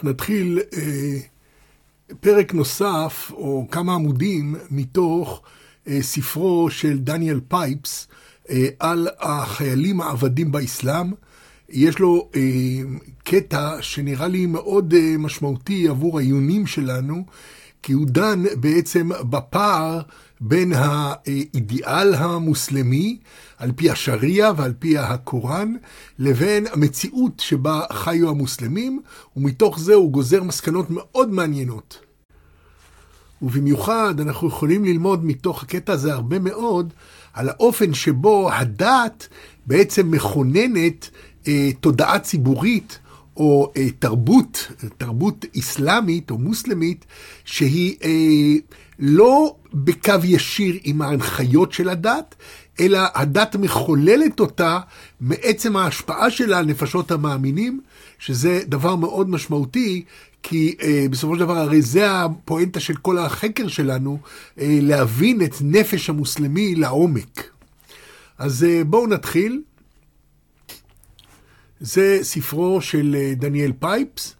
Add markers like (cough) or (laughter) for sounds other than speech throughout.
אנחנו נתחיל אה, פרק נוסף, או כמה עמודים, מתוך אה, ספרו של דניאל פייפס אה, על החיילים העבדים באסלאם. יש לו אה, קטע שנראה לי מאוד אה, משמעותי עבור העיונים שלנו, כי הוא דן בעצם בפער בין האידיאל המוסלמי, על פי השריעה ועל פי הקוראן, לבין המציאות שבה חיו המוסלמים, ומתוך זה הוא גוזר מסקנות מאוד מעניינות. ובמיוחד אנחנו יכולים ללמוד מתוך הקטע הזה הרבה מאוד על האופן שבו הדת בעצם מכוננת אה, תודעה ציבורית או אה, תרבות, תרבות אסלאמית או מוסלמית, שהיא אה, לא בקו ישיר עם ההנחיות של הדת, אלא הדת מחוללת אותה מעצם ההשפעה שלה על נפשות המאמינים, שזה דבר מאוד משמעותי, כי אה, בסופו של דבר הרי זה הפואנטה של כל החקר שלנו, אה, להבין את נפש המוסלמי לעומק. אז אה, בואו נתחיל. זה ספרו של אה, דניאל פייפס,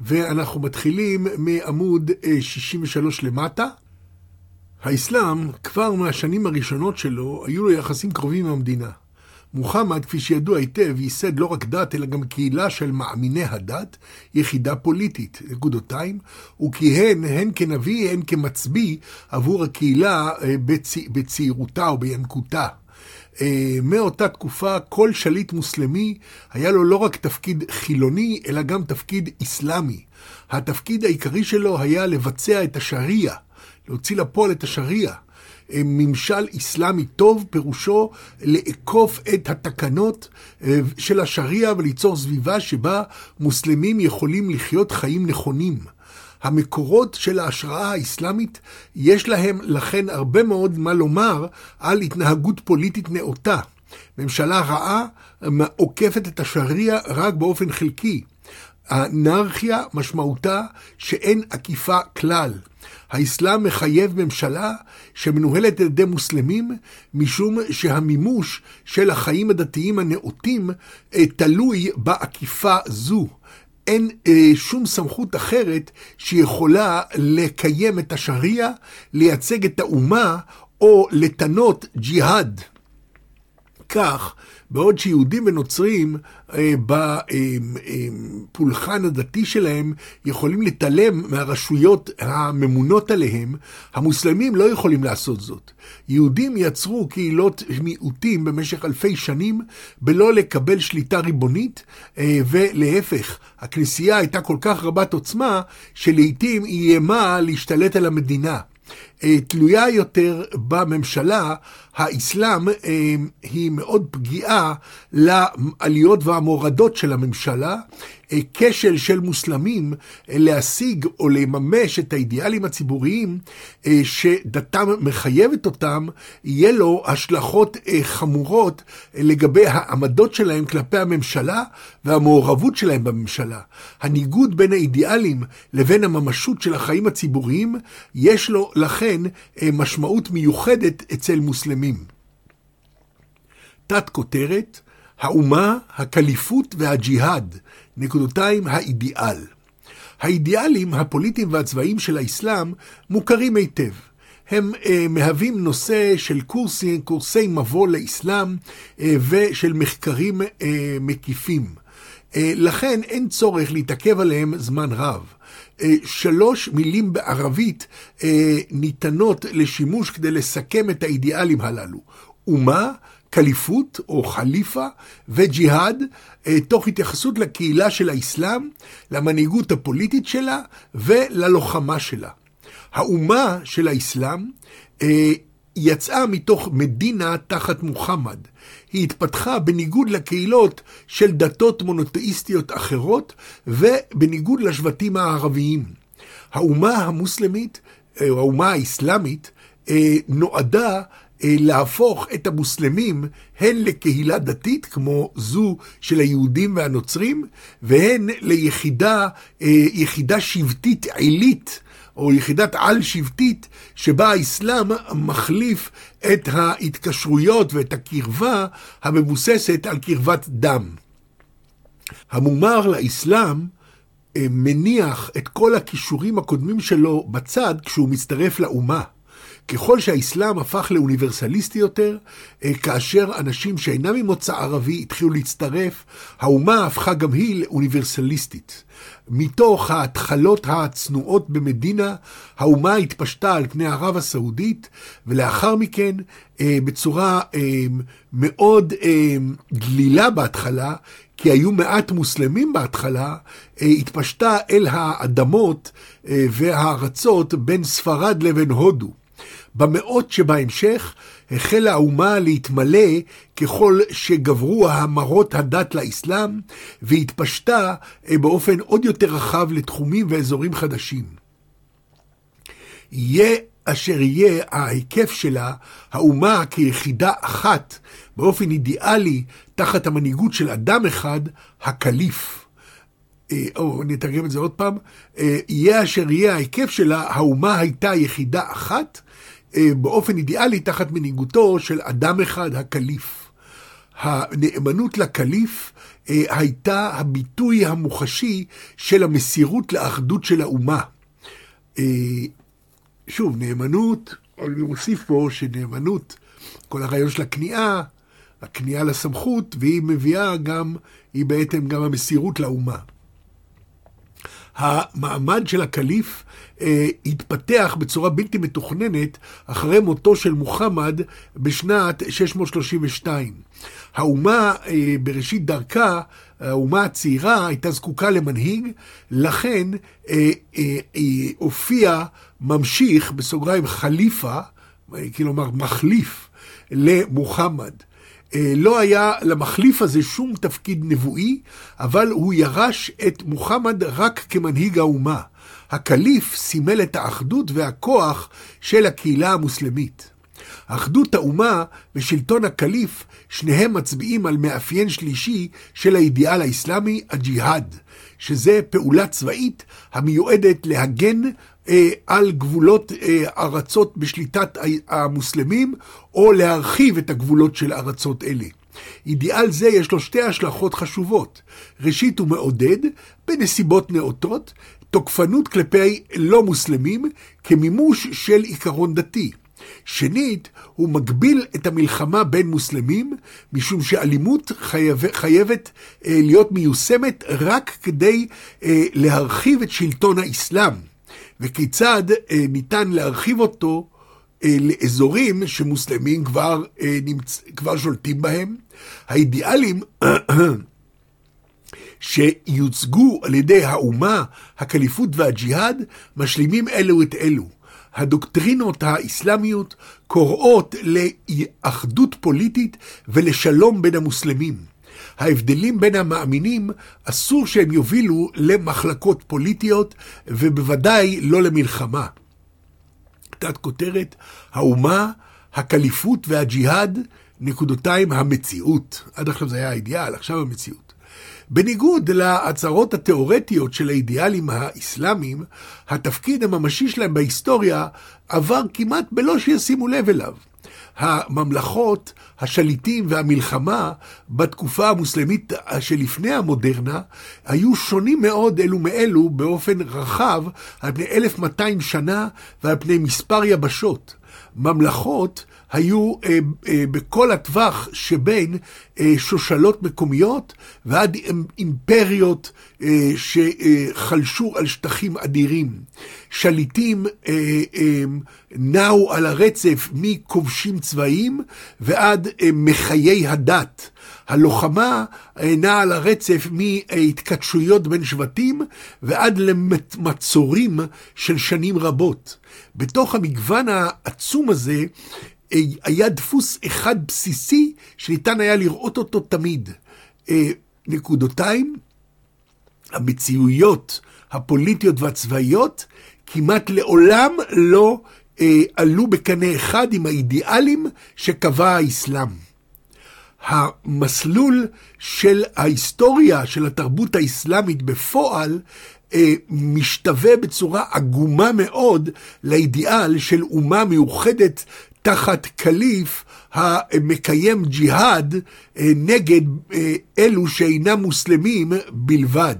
ואנחנו מתחילים מעמוד 63 אה, למטה. האסלאם, כבר מהשנים הראשונות שלו, היו לו יחסים קרובים עם המדינה. מוחמד, כפי שידוע היטב, ייסד לא רק דת, אלא גם קהילה של מאמיני הדת, יחידה פוליטית, נקודותיים, וכיהן הן כנביא, הן כמצביא עבור הקהילה אה, בצ... בצעירותה או בינקותה. אה, מאותה תקופה כל שליט מוסלמי היה לו לא רק תפקיד חילוני, אלא גם תפקיד אסלאמי. התפקיד העיקרי שלו היה לבצע את השריעה, להוציא לפועל את השריעה. אה, ממשל אסלאמי טוב פירושו לאכוף את התקנות אה, של השריעה וליצור סביבה שבה מוסלמים יכולים לחיות חיים נכונים. המקורות של ההשראה האסלאמית, יש להם לכן הרבה מאוד מה לומר על התנהגות פוליטית נאותה. ממשלה רעה עוקפת את השריעה רק באופן חלקי. האנרכיה משמעותה שאין עקיפה כלל. האסלאם מחייב ממשלה שמנוהלת על ידי מוסלמים, משום שהמימוש של החיים הדתיים הנאותים אה, תלוי בעקיפה זו. אין אה, שום סמכות אחרת שיכולה לקיים את השריעה, לייצג את האומה או לתנות ג'יהאד. כך, בעוד שיהודים ונוצרים אה, בפולחן הדתי שלהם יכולים להתעלם מהרשויות הממונות עליהם, המוסלמים לא יכולים לעשות זאת. יהודים יצרו קהילות מיעוטים במשך אלפי שנים בלא לקבל שליטה ריבונית, אה, ולהפך, הכנסייה הייתה כל כך רבת עוצמה, שלעיתים היא איימה להשתלט על המדינה. אה, תלויה יותר בממשלה, האסלאם אה, היא מאוד פגיעה לעליות והמורדות של הממשלה, אה, כשל של מוסלמים להשיג או לממש את האידיאלים הציבוריים שדתם מחייבת אותם, יהיה לו השלכות חמורות לגבי העמדות שלהם כלפי הממשלה והמעורבות שלהם בממשלה. הניגוד בין האידיאלים לבין הממשות של החיים הציבוריים, יש לו לכן אה, משמעות מיוחדת אצל מוסלמים. תת כותרת, האומה, הקליפות והג'יהאד, נקודותיים האידיאל. האידיאלים הפוליטיים והצבאיים של האסלאם מוכרים היטב. הם אה, מהווים נושא של קורסי, קורסי מבוא לאסלאם אה, ושל מחקרים אה, מקיפים. אה, לכן אין צורך להתעכב עליהם זמן רב. אה, שלוש מילים בערבית אה, ניתנות לשימוש כדי לסכם את האידיאלים הללו. אומה, קליפות או חליפה וג'יהאד, אה, תוך התייחסות לקהילה של האסלאם, למנהיגות הפוליטית שלה וללוחמה שלה. האומה של האסלאם יצאה מתוך מדינה תחת מוחמד. היא התפתחה בניגוד לקהילות של דתות מונותאיסטיות אחרות ובניגוד לשבטים הערביים. האומה המוסלמית, או אה, האומה האסלאמית, אה, נועדה אה, להפוך את המוסלמים הן לקהילה דתית כמו זו של היהודים והנוצרים והן ליחידה יחידה שבטית עילית או יחידת על-שבטית, שבה האסלאם מחליף את ההתקשרויות ואת הקרבה המבוססת על קרבת דם. המומר לאסלאם מניח את כל הכישורים הקודמים שלו בצד כשהוא מצטרף לאומה. ככל שהאסלאם הפך לאוניברסליסטי יותר, אה, כאשר אנשים שאינם ממוצא ערבי התחילו להצטרף, האומה הפכה גם היא לאוניברסליסטית. מתוך ההתחלות הצנועות במדינה, האומה התפשטה על פני ערב הסעודית, ולאחר מכן, אה, בצורה אה, מאוד דלילה בהתחלה, כי היו מעט מוסלמים בהתחלה, התפשטה אל האדמות והארצות בין ספרד לבין הודו. במאות שבהמשך החלה האומה להתמלא ככל שגברו המרות הדת לאסלאם, והתפשטה אה, באופן עוד יותר רחב לתחומים ואזורים חדשים. יהיה אשר יהיה ההיקף שלה, האומה כיחידה אחת, באופן אידיאלי, תחת המנהיגות של אדם אחד, הקליף. אה, או נתרגם את זה עוד פעם, אה, יהיה אשר יהיה ההיקף שלה, האומה הייתה יחידה אחת, באופן אידיאלי תחת מנהיגותו של אדם אחד, הקליף. הנאמנות לקליף אה, הייתה הביטוי המוחשי של המסירות לאחדות של האומה. אה, שוב, נאמנות, אני מוסיף פה שנאמנות, כל הרעיון של הכניעה, הכניעה לסמכות, והיא מביאה גם, היא בעצם גם המסירות לאומה. המעמד של הקליף אה, התפתח בצורה בלתי מתוכננת אחרי מותו של מוחמד בשנת 632. האומה אה, בראשית דרכה, האומה הצעירה הייתה זקוקה למנהיג, לכן אה, אה, אה, הופיע ממשיך, בסוגריים חליפה, כלומר מחליף, למוחמד. אה, לא היה למחליף הזה שום תפקיד נבואי, אבל הוא ירש את מוחמד רק כמנהיג האומה. הקליף סימל את האחדות והכוח של הקהילה המוסלמית. אחדות האומה ושלטון הקליף, שניהם מצביעים על מאפיין שלישי של האידיאל האסלאמי, הג'יהאד, שזה פעולה צבאית המיועדת להגן על גבולות אה, ארצות בשליטת המוסלמים, או להרחיב את הגבולות של ארצות אלה. אידיאל זה יש לו שתי השלכות חשובות. ראשית, הוא מעודד, בנסיבות נאותות, תוקפנות כלפי לא מוסלמים כמימוש של עיקרון דתי. שנית, הוא מגביל את המלחמה בין מוסלמים, משום שאלימות חייב, חייבת אה, להיות מיושמת רק כדי אה, להרחיב את שלטון האסלאם. וכיצד אה, ניתן להרחיב אותו אה, לאזורים שמוסלמים כבר, אה, נמצ... כבר שולטים בהם. האידיאלים (clears throat) שיוצגו על ידי האומה, הקליפות והג'יהאד, משלימים אלו את אלו. הדוקטרינות האסלאמיות קוראות לאחדות פוליטית ולשלום בין המוסלמים. ההבדלים בין המאמינים אסור שהם יובילו למחלקות פוליטיות ובוודאי לא למלחמה. תת כותרת, האומה, הקליפות והג'יהאד, נקודותיים המציאות. עד עכשיו זה היה האידיאל, עכשיו המציאות. בניגוד להצהרות התיאורטיות של האידיאלים האסלאמיים, התפקיד הממשי שלהם בהיסטוריה עבר כמעט בלא שישימו לב אליו. הממלכות, השליטים והמלחמה בתקופה המוסלמית שלפני המודרנה היו שונים מאוד אלו מאלו באופן רחב על פני 1200 שנה ועל פני מספר יבשות. ממלכות היו אה, אה, בכל הטווח שבין אה, שושלות מקומיות ועד אימפריות אה, שחלשו על שטחים אדירים. שליטים אה, אה, נעו על הרצף מכובשים צבאיים ועד אה, מחיי הדת. הלוחמה נעה על הרצף מהתכתשויות בין שבטים ועד למצורים של שנים רבות. בתוך המגוון העצום הזה היה דפוס אחד בסיסי שניתן היה לראות אותו תמיד. אה, נקודותיים, המציאויות הפוליטיות והצבאיות כמעט לעולם לא אה, עלו בקנה אחד עם האידיאלים שקבע האסלאם. המסלול של ההיסטוריה של התרבות האסלאמית בפועל אה, משתווה בצורה עגומה מאוד לאידיאל של אומה מאוחדת תחת קליף המקיים ג'יהאד אה, נגד אה, אלו שאינם מוסלמים בלבד.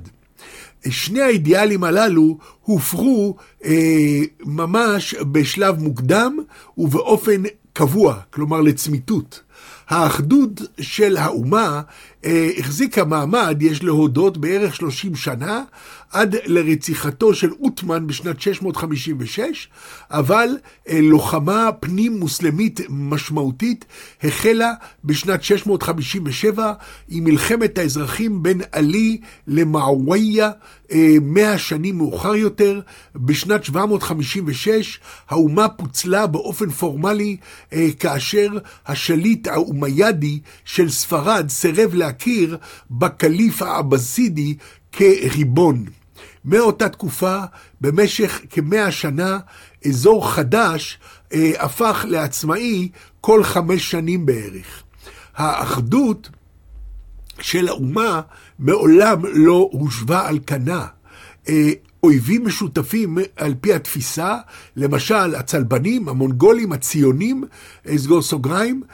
שני האידיאלים הללו הופרו אה, ממש בשלב מוקדם ובאופן קבוע, כלומר לצמיתות. האחדות של האומה החזיקה מעמד, יש להודות, בערך 30 שנה, עד לרציחתו של אוטמן בשנת 656, אבל אה, לוחמה פנים-מוסלמית משמעותית החלה בשנת 657 עם מלחמת האזרחים בין עלי למעוויה, אה, מאה שנים מאוחר יותר, בשנת 756 האומה פוצלה באופן פורמלי אה, כאשר השליט האומיידי של ספרד סירב להכיר בקליף העבסידי כריבון. מאותה תקופה, במשך כמאה שנה, אזור חדש אה, הפך לעצמאי כל חמש שנים בערך. האחדות של האומה מעולם לא הושבה על כנה. אה, אויבים משותפים על פי התפיסה, למשל הצלבנים, המונגולים, הציונים, סגור סוגריים, אה,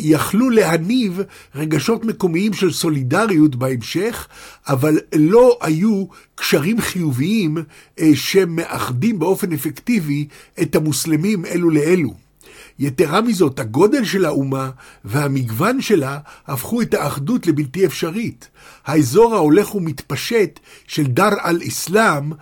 יכלו להניב רגשות מקומיים של סולידריות בהמשך, אבל לא היו קשרים חיוביים אה, שמאחדים באופן אפקטיבי את המוסלמים אלו לאלו. יתרה מזאת, הגודל של האומה והמגוון שלה הפכו את האחדות לבלתי אפשרית. האזור ההולך ומתפשט של דר אל-אסלאם, אה,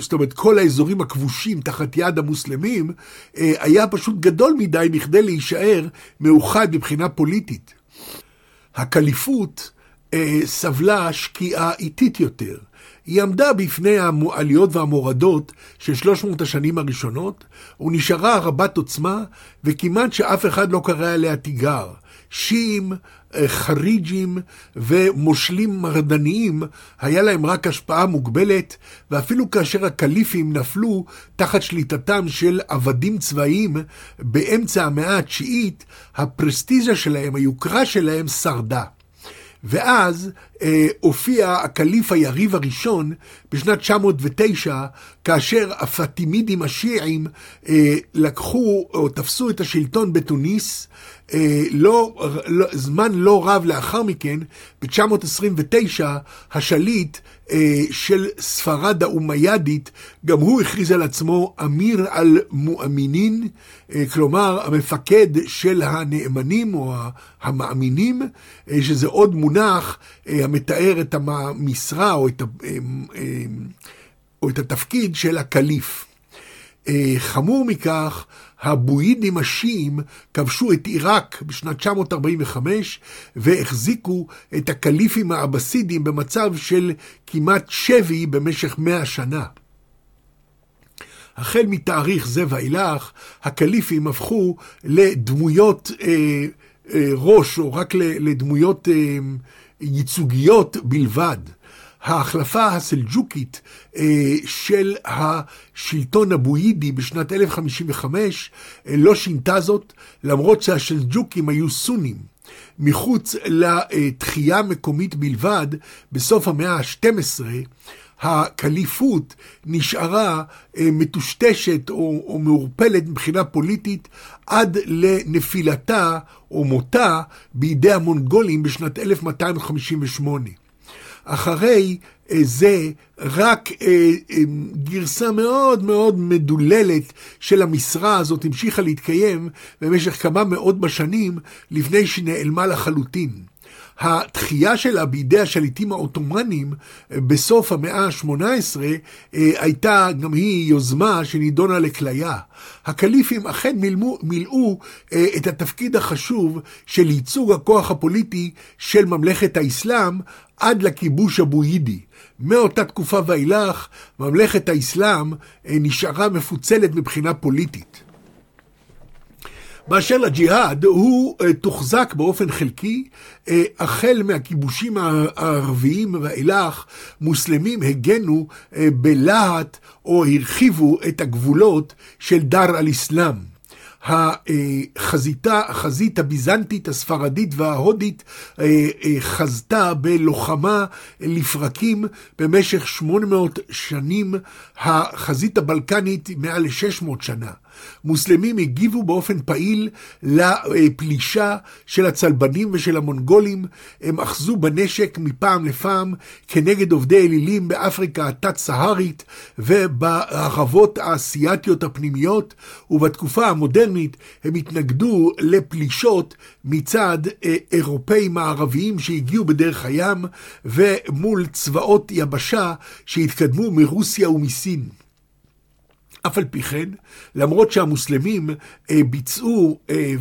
זאת אומרת, כל האזורים הכבושים תחת יד המוסלמים, אה, היה פשוט גדול מדי מכדי להישאר מאוחד מבחינה פוליטית. הקליפות אה, סבלה שקיעה איטית יותר. היא עמדה בפני העליות והמורדות של 300 השנים הראשונות, ונשארה רבת עוצמה, וכמעט שאף אחד לא קרא עליה תיגר. שיעים, אה, חריג'ים ומושלים מרדניים, היה להם רק השפעה מוגבלת, ואפילו כאשר הקליפים נפלו תחת שליטתם של עבדים צבאיים באמצע המאה התשיעית, הפרסטיז'ה שלהם, היוקרה שלהם, שרדה. ואז אה, הופיע הקליף היריב הראשון בשנת 909, כאשר הפטימידים השיעים אה, לקחו או תפסו את השלטון בתוניס, אה, לא, לא, זמן לא רב לאחר מכן, ב-929, השליט אה, של ספרד האומיידית, גם הוא הכריז על עצמו אמיר על מואמינין, אה, כלומר המפקד של הנאמנים או המאמינים, אה, שזה עוד מונח אה, המתאר את המשרה או את, אה, אה, או את התפקיד של הקליף. אה, חמור מכך, הבוידים השיעים כבשו את עיראק בשנת 945 והחזיקו את הקליפים האבסידים במצב של כמעט שבי במשך מאה שנה. החל מתאריך זה ואילך, הקליפים הפכו לדמויות אה, אה, ראש, או רק לדמויות אה, ייצוגיות בלבד. ההחלפה הסלג'וקית אה, של השלטון הבוידי בשנת 1055 אה, לא שינתה זאת, למרות שהסלג'וקים היו סונים. מחוץ לתחייה המקומית בלבד, בסוף המאה ה-12, הקליפות נשארה אה, מטושטשת או, או מעורפלת מבחינה פוליטית עד לנפילתה או מותה בידי המונגולים בשנת 1258. אחרי אה, זה רק אה, אה, גרסה מאוד מאוד מדוללת של המשרה הזאת המשיכה להתקיים במשך כמה מאות בשנים לפני שנעלמה לחלוטין. התחייה שלה בידי השליטים העות'מאנים בסוף המאה ה-18 הייתה גם היא יוזמה שנידונה לכליה. הקליפים אכן מילאו, מילאו את התפקיד החשוב של ייצוג הכוח הפוליטי של ממלכת האסלאם עד לכיבוש הבוידי. מאותה תקופה ואילך, ממלכת האסלאם אה, נשארה מפוצלת מבחינה פוליטית. באשר לג'יהאד, הוא uh, תוחזק באופן חלקי, uh, החל מהכיבושים הערביים ואילך, מוסלמים הגנו uh, בלהט או הרחיבו את הגבולות של דר אל-אסלאם. החזיתה, החזית הביזנטית, הספרדית וההודית אה, אה, חזתה בלוחמה לפרקים במשך 800 שנים, החזית הבלקנית מעל ל-600 שנה. מוסלמים הגיבו באופן פעיל לפלישה של הצלבנים ושל המונגולים. הם אחזו בנשק מפעם לפעם כנגד עובדי אלילים באפריקה התת-סהרית ובערבות האסייתיות הפנימיות, ובתקופה המודרנית הם התנגדו לפלישות מצד אה, אירופאים מערביים שהגיעו בדרך הים ומול צבאות יבשה שהתקדמו מרוסיה ומסין. אף על פי כן, למרות שהמוסלמים אה, ביצעו אה,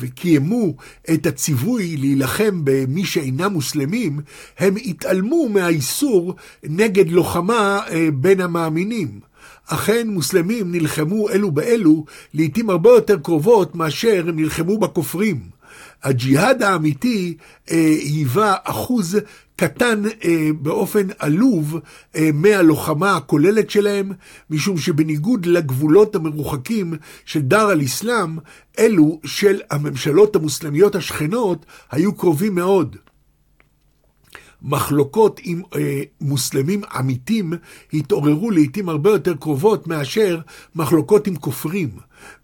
וקיימו את הציווי להילחם במי שאינם מוסלמים, הם התעלמו מהאיסור נגד לוחמה אה, בין המאמינים. אכן מוסלמים נלחמו אלו באלו לעתים הרבה יותר קרובות מאשר נלחמו בכופרים. הג'יהאד האמיתי אה, היווה אחוז קטן אה, באופן עלוב אה, מהלוחמה הכוללת שלהם, משום שבניגוד לגבולות המרוחקים של דר אל-אסלאם, אלו של הממשלות המוסלמיות השכנות היו קרובים מאוד. מחלוקות עם אה, מוסלמים עמיתים התעוררו לעיתים הרבה יותר קרובות מאשר מחלוקות עם כופרים.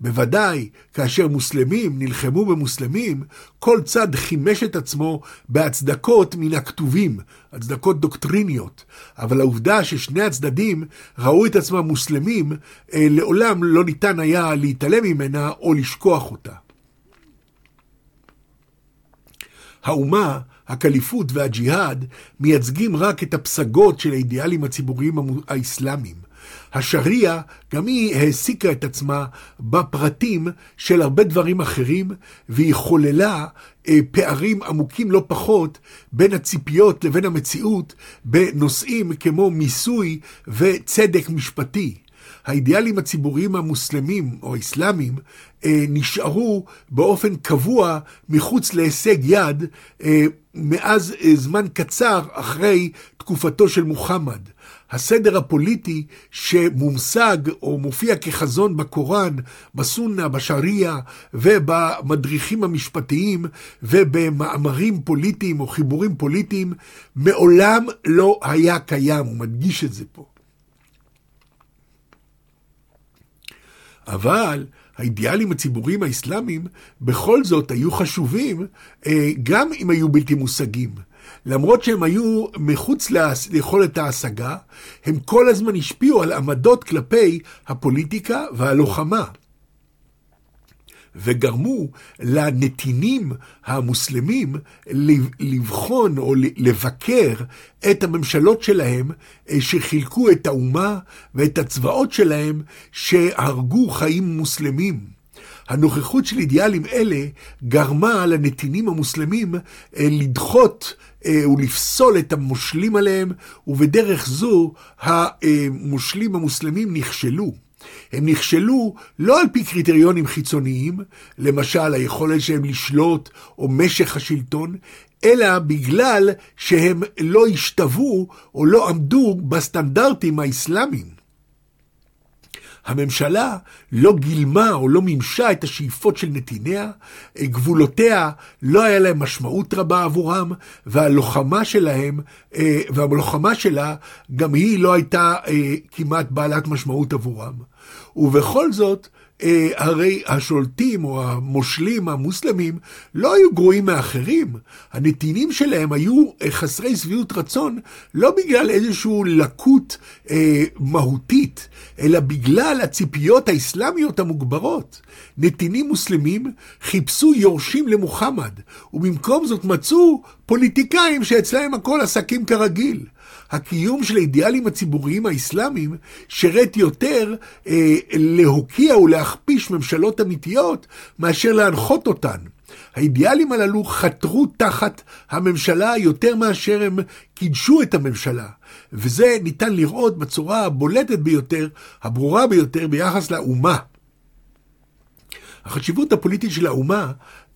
בוודאי, כאשר מוסלמים נלחמו במוסלמים, כל צד חימש את עצמו בהצדקות מן הכתובים, הצדקות דוקטריניות. אבל העובדה ששני הצדדים ראו את עצמם מוסלמים, אה, לעולם לא ניתן היה להתעלם ממנה או לשכוח אותה. האומה הקליפות והג'יהאד מייצגים רק את הפסגות של האידיאלים הציבוריים האסלאמיים. השריעה, גם היא העסיקה את עצמה בפרטים של הרבה דברים אחרים, והיא חוללה אה, פערים עמוקים לא פחות בין הציפיות לבין המציאות בנושאים כמו מיסוי וצדק משפטי. האידיאלים הציבוריים המוסלמים או האסלאמים אה, נשארו באופן קבוע מחוץ להישג יד אה, מאז אה, זמן קצר אחרי תקופתו של מוחמד. הסדר הפוליטי שמומשג או מופיע כחזון בקוראן, בסונה, בשריעה ובמדריכים המשפטיים ובמאמרים פוליטיים או חיבורים פוליטיים, מעולם לא היה קיים, הוא מדגיש את זה פה. אבל האידיאלים הציבוריים האסלאמיים בכל זאת היו חשובים, אה, גם אם היו בלתי מושגים. למרות שהם היו מחוץ ליכולת ההשגה, הם כל הזמן השפיעו על עמדות כלפי הפוליטיקה והלוחמה. וגרמו לנתינים המוסלמים לבחון או לבקר את הממשלות שלהם אה, שחילקו את האומה ואת הצבאות שלהם שהרגו חיים מוסלמים. הנוכחות של אידיאלים אלה גרמה לנתינים המוסלמים אה, לדחות אה, ולפסול את המושלים עליהם, ובדרך זו המושלים המוסלמים נכשלו. הם נכשלו לא על פי קריטריונים חיצוניים, למשל היכולת שלהם לשלוט או משך השלטון, אלא בגלל שהם לא השתוו או לא עמדו בסטנדרטים האסלאמיים. הממשלה לא גילמה או לא מימשה את השאיפות של נתיניה, גבולותיה לא היה להם משמעות רבה עבורם, והלוחמה שלהם, אה, והלוחמה שלה, גם היא לא הייתה אה, כמעט בעלת משמעות עבורם. ובכל זאת, אה, הרי השולטים או המושלים המוסלמים לא היו גרועים מאחרים. הנתינים שלהם היו אה, חסרי שביעות רצון לא בגלל איזושהי לקות אה, מהותית, אלא בגלל הציפיות האסלאמיות המוגברות. נתינים מוסלמים חיפשו יורשים למוחמד, ובמקום זאת מצאו פוליטיקאים שאצלהם הכל עסקים כרגיל. הקיום של האידיאלים הציבוריים האסלאמיים שירת יותר אה, להוקיע ולהכפיש ממשלות אמיתיות מאשר להנחות אותן. האידיאלים הללו חתרו תחת הממשלה יותר מאשר הם קידשו את הממשלה. וזה ניתן לראות בצורה הבולטת ביותר, הברורה ביותר ביחס לאומה. החשיבות הפוליטית של האומה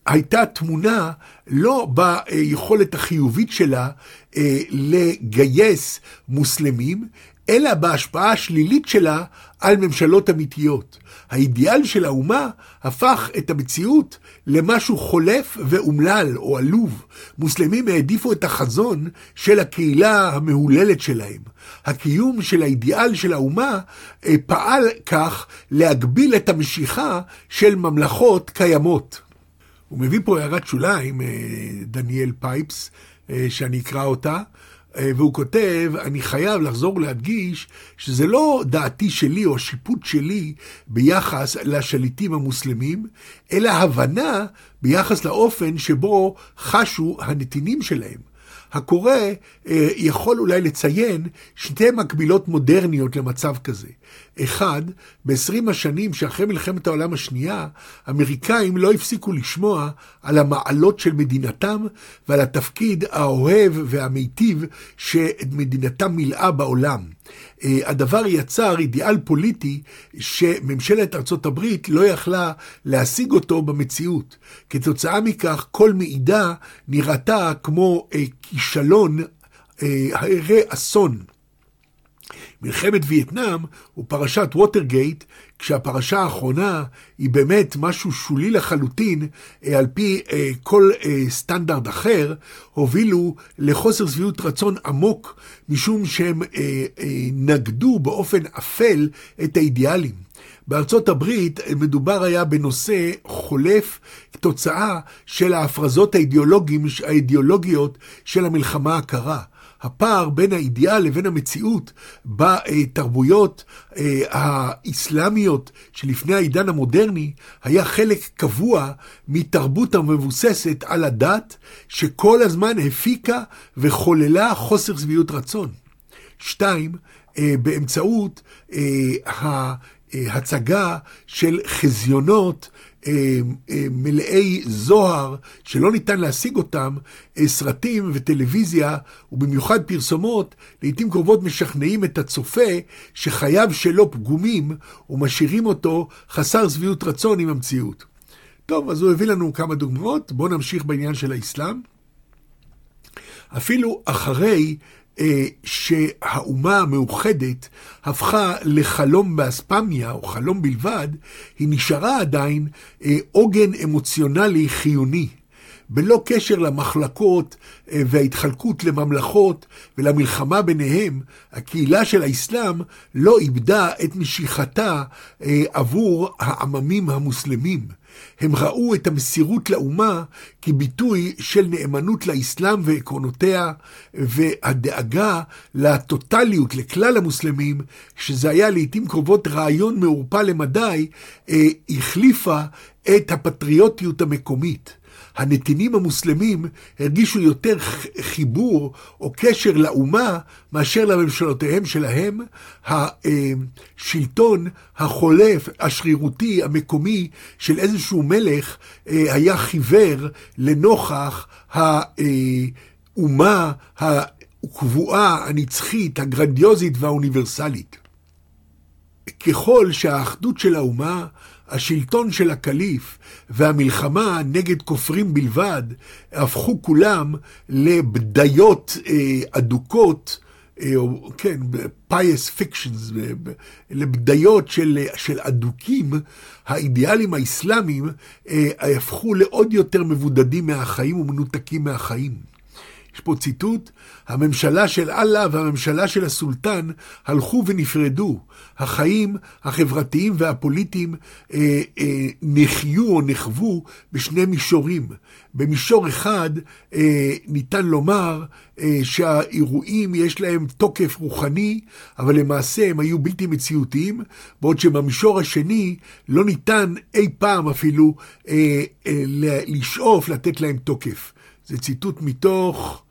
הייתה תמונה לא ביכולת החיובית שלה אה, לגייס מוסלמים, אלא בהשפעה השלילית שלה על ממשלות אמיתיות. האידיאל של האומה הפך את המציאות למשהו חולף ואומלל או עלוב. מוסלמים העדיפו את החזון של הקהילה המהוללת שלהם. הקיום של האידיאל של האומה אה, פעל כך להגביל את המשיכה של ממלכות קיימות. הוא מביא פה הערת שוליים, אה, דניאל פייפס, אה, שאני אקרא אותה. אה, והוא כותב, אני חייב לחזור ולהדגיש שזה לא דעתי שלי או השיפוט שלי ביחס לשליטים המוסלמים, אלא הבנה ביחס לאופן שבו חשו הנתינים שלהם. הקורא יכול אולי לציין שתי מקבילות מודרניות למצב כזה. אחד, ב-20 השנים שאחרי מלחמת העולם השנייה, אמריקאים לא הפסיקו לשמוע על המעלות של מדינתם ועל התפקיד האוהב והמיטיב שמדינתם מילאה בעולם. אה, הדבר יצר אידיאל פוליטי שממשלת ארצות הברית לא יכלה להשיג אותו במציאות. כתוצאה מכך, כל מעידה נראתה כמו אה, כישלון, הרי אסון. מלחמת וייטנאם הוא פרשת ווטרגייט, כשהפרשה האחרונה היא באמת משהו שולי לחלוטין, אה, על פי אה, כל אה, סטנדרט אחר, הובילו לחוסר שביעות רצון עמוק, משום שהם נגדו באופן אפל את האידיאלים. בארצות הברית מדובר היה בנושא חולף תוצאה של ההפרזות האידיאולוגיות של המלחמה הקרה. הפער בין האידיאל לבין המציאות בתרבויות אה, האסלאמיות שלפני העידן המודרני היה חלק קבוע מתרבות המבוססת על הדת, שכל הזמן הפיקה וחוללה חוסר שביעות רצון. שתיים, אה, באמצעות אה, ההצגה של חזיונות אה, אה, מלאי זוהר, שלא ניתן להשיג אותם, אה, סרטים וטלוויזיה, ובמיוחד פרסומות, לעיתים קרובות משכנעים את הצופה שחייו שלו פגומים, ומשאירים אותו חסר שביעות רצון עם המציאות. טוב, אז הוא הביא לנו כמה דוגמאות, בואו נמשיך בעניין של האסלאם. אפילו אחרי אה, שהאומה המאוחדת הפכה לחלום באספמיה, או חלום בלבד, היא נשארה עדיין אה, עוגן אמוציונלי חיוני. בלא קשר למחלקות אה, וההתחלקות לממלכות ולמלחמה ביניהם, הקהילה של האסלאם לא איבדה את משיכתה עבור העממים המוסלמים. הם ראו את המסירות לאומה כביטוי של נאמנות לאסלאם ועקרונותיה, והדאגה לטוטליות, לכלל המוסלמים, שזה היה לעיתים קרובות רעיון מעורפל למדי, אה, החליפה את הפטריוטיות המקומית. הנתינים המוסלמים הרגישו יותר חיבור או קשר לאומה מאשר לממשלותיהם שלהם. השלטון החולף, השרירותי, המקומי של איזשהו מלך אה, היה חיוור לנוכח האומה הקבועה, הנצחית, הגרנדיוזית והאוניברסלית. ככל שהאחדות של האומה השלטון של הקליף והמלחמה נגד כופרים בלבד הפכו כולם לבדיות אה, אדוקות, אה, או כן, pious fictions, לבדיות של, של אדוקים, האידיאלים האסלאמיים אה, הפכו לעוד יותר מבודדים מהחיים ומנותקים מהחיים. יש פה ציטוט, הממשלה של אללה והממשלה של הסולטן הלכו ונפרדו. החיים החברתיים והפוליטיים אה, אה, נחיו או נחוו בשני מישורים. במישור אחד אה, ניתן לומר אה, שהאירועים יש להם תוקף רוחני, אבל למעשה הם היו בלתי מציאותיים, בעוד שבמישור השני לא ניתן אי פעם אפילו אה, אה, לשאוף לתת להם תוקף. זה ציטוט מתוך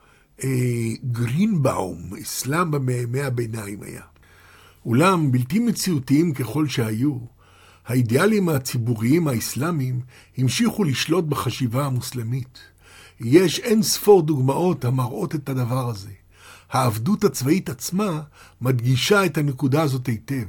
גרינבאום, אסלאם בימי הביניים היה. אולם בלתי מציאותיים ככל שהיו, האידיאלים הציבוריים האסלאמיים המשיכו לשלוט בחשיבה המוסלמית. יש אין ספור דוגמאות המראות את הדבר הזה. העבדות הצבאית עצמה מדגישה את הנקודה הזאת היטב.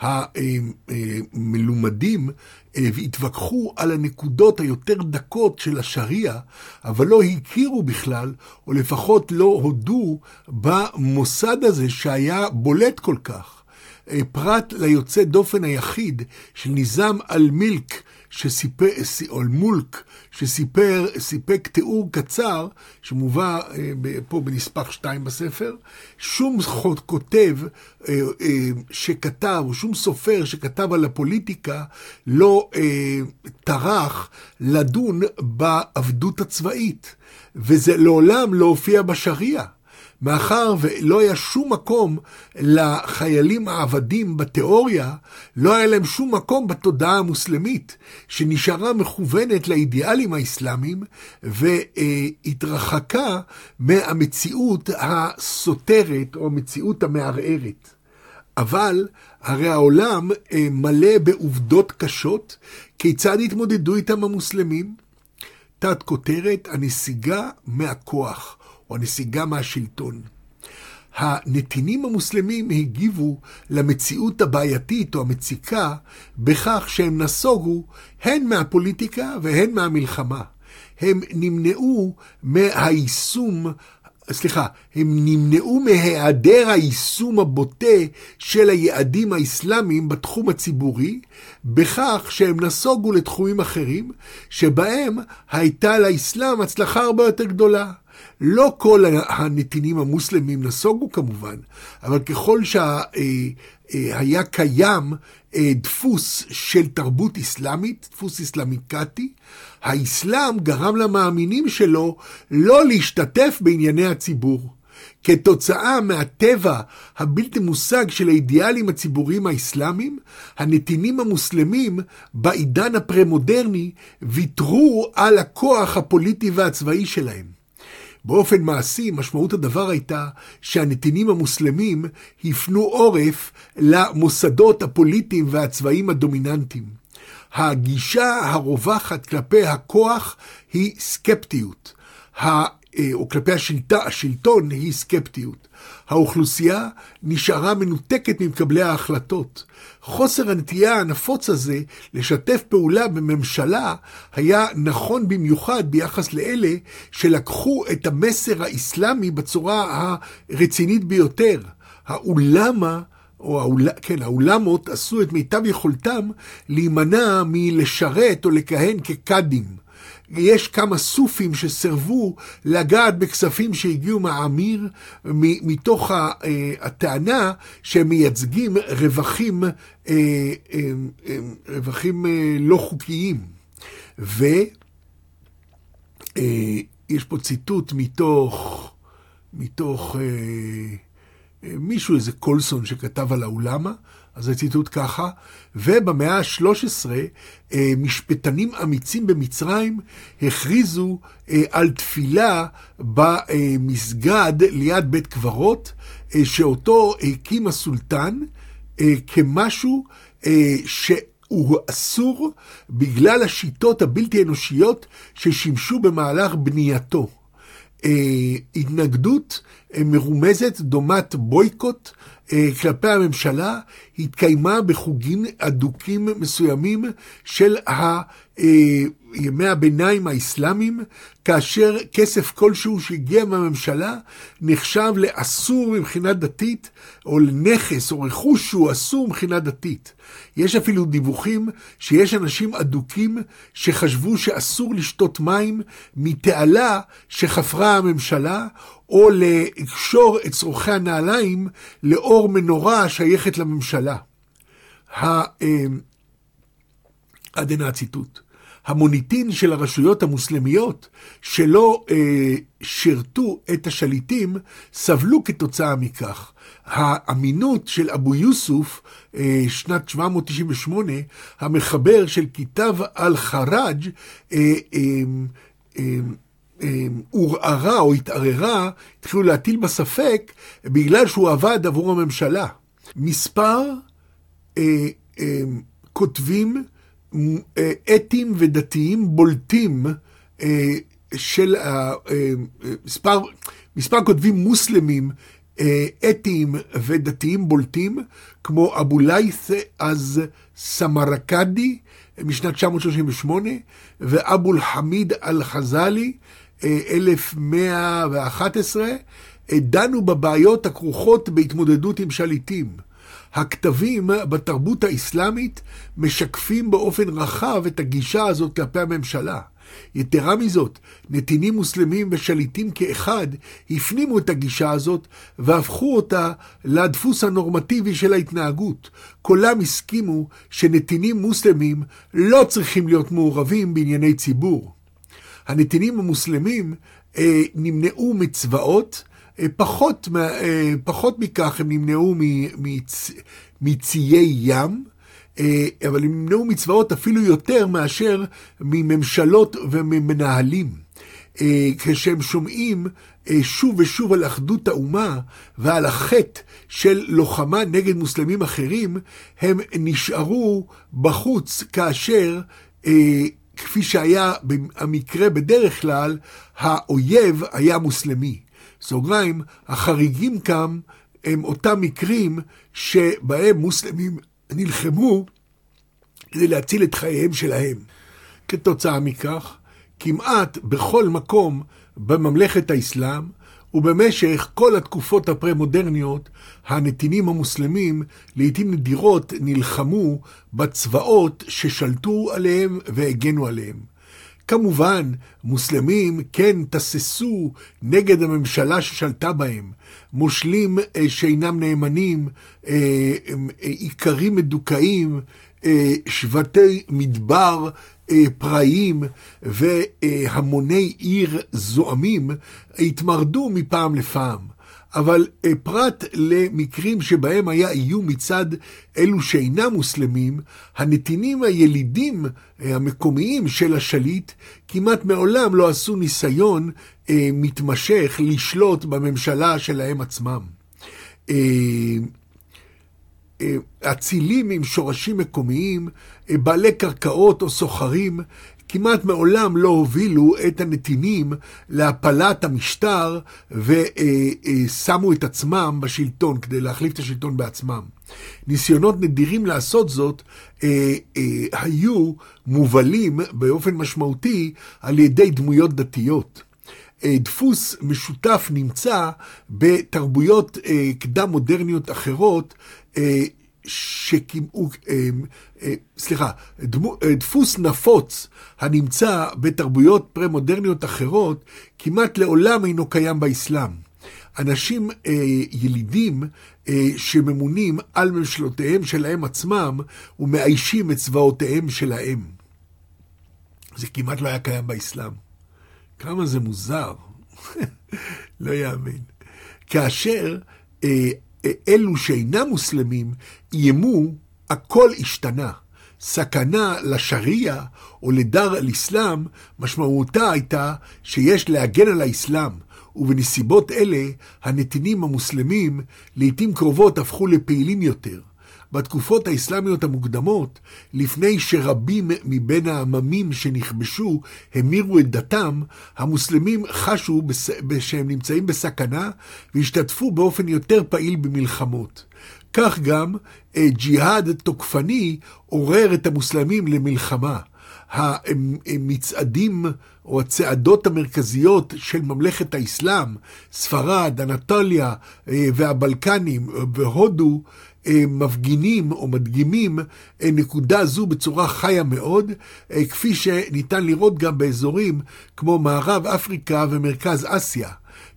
המלומדים והתווכחו על הנקודות היותר דקות של השריעה, אבל לא הכירו בכלל, או לפחות לא הודו במוסד הזה שהיה בולט כל כך. פרט ליוצא דופן היחיד של ניזם אל-מילק, שסיפר, או אל-מולק, שסיפר, סיפק תיאור קצר, שמובא אה, פה בנספח 2 בספר, שום כותב אה, אה, שכתב, או שום סופר שכתב על הפוליטיקה, לא טרח לדון בעבדות הצבאית, וזה לעולם לא הופיע בשריעה. מאחר ולא היה שום מקום לחיילים העבדים בתיאוריה, לא היה להם שום מקום בתודעה המוסלמית, שנשארה מכוונת לאידיאלים האסלאמיים, והתרחקה מהמציאות הסותרת או המציאות המערערת. אבל הרי העולם אה, מלא בעובדות קשות, כיצד התמודדו איתם המוסלמים? תת כותרת, הנסיגה מהכוח. או הנסיגה מהשלטון. הנתינים המוסלמים הגיבו למציאות הבעייתית או המציקה בכך שהם נסוגו הן מהפוליטיקה והן מהמלחמה. הם נמנעו מהיישום, סליחה, הם נמנעו מהיעדר היישום הבוטה של היעדים האסלאמיים בתחום הציבורי, בכך שהם נסוגו לתחומים אחרים, שבהם הייתה לאסלאם הצלחה הרבה יותר גדולה. לא כל הנתינים המוסלמים נסוגו כמובן, אבל ככל שהיה קיים אה, דפוס של תרבות אסלאמית, דפוס אסלאמיקטי, האסלאם גרם למאמינים שלו לא להשתתף בענייני הציבור. כתוצאה מהטבע הבלתי מושג של האידיאלים הציבוריים האסלאמיים, הנתינים המוסלמים בעידן הפרה-מודרני ויתרו על הכוח הפוליטי והצבאי שלהם. באופן מעשי, משמעות הדבר הייתה שהנתינים המוסלמים הפנו עורף למוסדות הפוליטיים והצבאיים הדומיננטיים. הגישה הרווחת כלפי הכוח היא סקפטיות. אה, או כלפי השלטה, השלטון היא סקפטיות. האוכלוסייה נשארה מנותקת ממקבלי ההחלטות. חוסר הנטייה הנפוץ הזה לשתף פעולה בממשלה היה נכון במיוחד ביחס לאלה שלקחו את המסר האסלאמי בצורה הרצינית ביותר. האולמה או האול... כן, האולמות עשו את מיטב יכולתם להימנע מלשרת או לכהן כקאדים. יש כמה סופים שסרבו לגעת בכספים שהגיעו מהאמיר מתוך אה, הטענה שהם מייצגים רווחים, אה, אה, רווחים לא חוקיים. ויש פה ציטוט מתוך, מתוך מישהו, איזה קולסון שכתב על האולמה, אז הציטוט ככה, ובמאה ה-13 אה, משפטנים אמיצים במצרים הכריזו אה, על תפילה במסגד ליד בית קברות, אה, שאותו הקים הסולטן כמשהו ש... הוא אסור בגלל השיטות הבלתי אנושיות ששימשו במהלך בנייתו. התנגדות מרומזת דומת בויקוט אה, כלפי הממשלה התקיימה בחוגים אדוקים מסוימים של ה... אה, ימי הביניים האסלאמיים, כאשר כסף כלשהו שהגיע מהממשלה נחשב לאסור מבחינה דתית, או לנכס או רכוש שהוא אסור מבחינה דתית. יש אפילו דיווחים שיש אנשים אדוקים שחשבו שאסור לשתות מים מתעלה שחפרה הממשלה, או לקשור את צורכי הנעליים לאור מנורה השייכת לממשלה. אה, עד הנה הציטוט. המוניטין של הרשויות המוסלמיות שלא אה, שירתו את השליטים סבלו כתוצאה מכך. האמינות של אבו יוסוף, אה, שנת 798, המחבר של כיתב אל-חראג', אה, אה, אה, אה, עורערה או התערערה, התחילו להטיל בספק בגלל שהוא עבד עבור הממשלה. מספר אה, אה, כותבים אתיים ודתיים בולטים אה, של מספר, מספר כותבים מוסלמים אה, אתיים ודתיים בולטים, כמו אבו ליית' אז סמרקדי משנת 938, ואבו אל-חמיד אל-חזאלי, 1111, דנו בבעיות הכרוכות בהתמודדות עם שליטים. הכתבים בתרבות האסלאמית משקפים באופן רחב את הגישה הזאת כלפי הממשלה. יתרה מזאת, נתינים מוסלמים ושליטים כאחד הפנימו את הגישה הזאת והפכו אותה לדפוס הנורמטיבי של ההתנהגות. כולם הסכימו שנתינים מוסלמים לא צריכים להיות מעורבים בענייני ציבור. הנתינים המוסלמים אה, נמנעו מצבאות, פחות, אה, פחות מכך הם נמנעו מצ, מציי ים, אה, אבל הם נמנעו מצבאות אפילו יותר מאשר מממשלות וממנהלים. אה, כשהם שומעים שוב ושוב על אחדות האומה ועל החטא של לוחמה נגד מוסלמים אחרים, הם נשארו בחוץ כאשר, כפי שהיה המקרה בדרך כלל, האויב היה מוסלמי. סוגריים, החריגים כאן הם אותם מקרים שבהם מוסלמים נלחמו כדי להציל את חייהם שלהם. כתוצאה מכך, כמעט בכל מקום בממלכת האסלאם ובמשך כל התקופות הפרה-מודרניות, הנתינים המוסלמים לעיתים נדירות נלחמו בצבאות ששלטו עליהם והגנו עליהם. כמובן, מוסלמים כן תססו נגד הממשלה ששלטה בהם, מושלים אה, שאינם נאמנים, אה, איכרים מדוכאים, אה, שבטי מדבר פראיים והמוני עיר זועמים התמרדו מפעם לפעם. אבל אה, פרט למקרים שבהם היה איום מצד אלו שאינם מוסלמים, הנתינים הילידים אה, המקומיים של השליט כמעט מעולם לא עשו ניסיון אה, מתמשך לשלוט בממשלה שלהם עצמם. אצילים עם שורשים מקומיים, בעלי קרקעות או סוחרים, כמעט מעולם לא הובילו את הנתינים להפלת המשטר ושמו את עצמם בשלטון כדי להחליף את השלטון בעצמם. ניסיונות נדירים לעשות זאת אה, אה, היו מובלים באופן משמעותי על ידי דמויות דתיות. אה, דפוס משותף נמצא בתרבויות קדם מודרניות אחרות שקימאו, אה, אה, סליחה, אה, דפוס נפוץ הנמצא בתרבויות פרה-מודרניות אחרות, כמעט לעולם אינו קיים באסלאם. אנשים אה, ילידים אה, שממונים על ממשלותיהם שלהם עצמם ומאיישים את צבאותיהם שלהם. זה כמעט לא היה קיים באסלאם. כמה זה מוזר, (laughs) לא יאמן. כאשר אה, אלו שאינם מוסלמים איימו, הכל השתנה. סכנה לשריעה או לדר אל-אסלאם, משמעותה הייתה שיש להגן על האסלאם, ובנסיבות אלה הנתינים המוסלמים לעתים קרובות הפכו לפעילים יותר. בתקופות האסלאמיות המוקדמות, לפני שרבים מבין העממים שנכבשו המירו את דתם, המוסלמים חשו שהם נמצאים בסכנה והשתתפו באופן יותר פעיל במלחמות. כך גם אה, ג'יהאד תוקפני עורר את המוסלמים למלחמה. המצעדים או הצעדות המרכזיות של ממלכת האסלאם, ספרד, אנטוליה אה, והבלקנים והודו, מפגינים או מדגימים נקודה זו בצורה חיה מאוד, כפי שניתן לראות גם באזורים כמו מערב אפריקה ומרכז אסיה.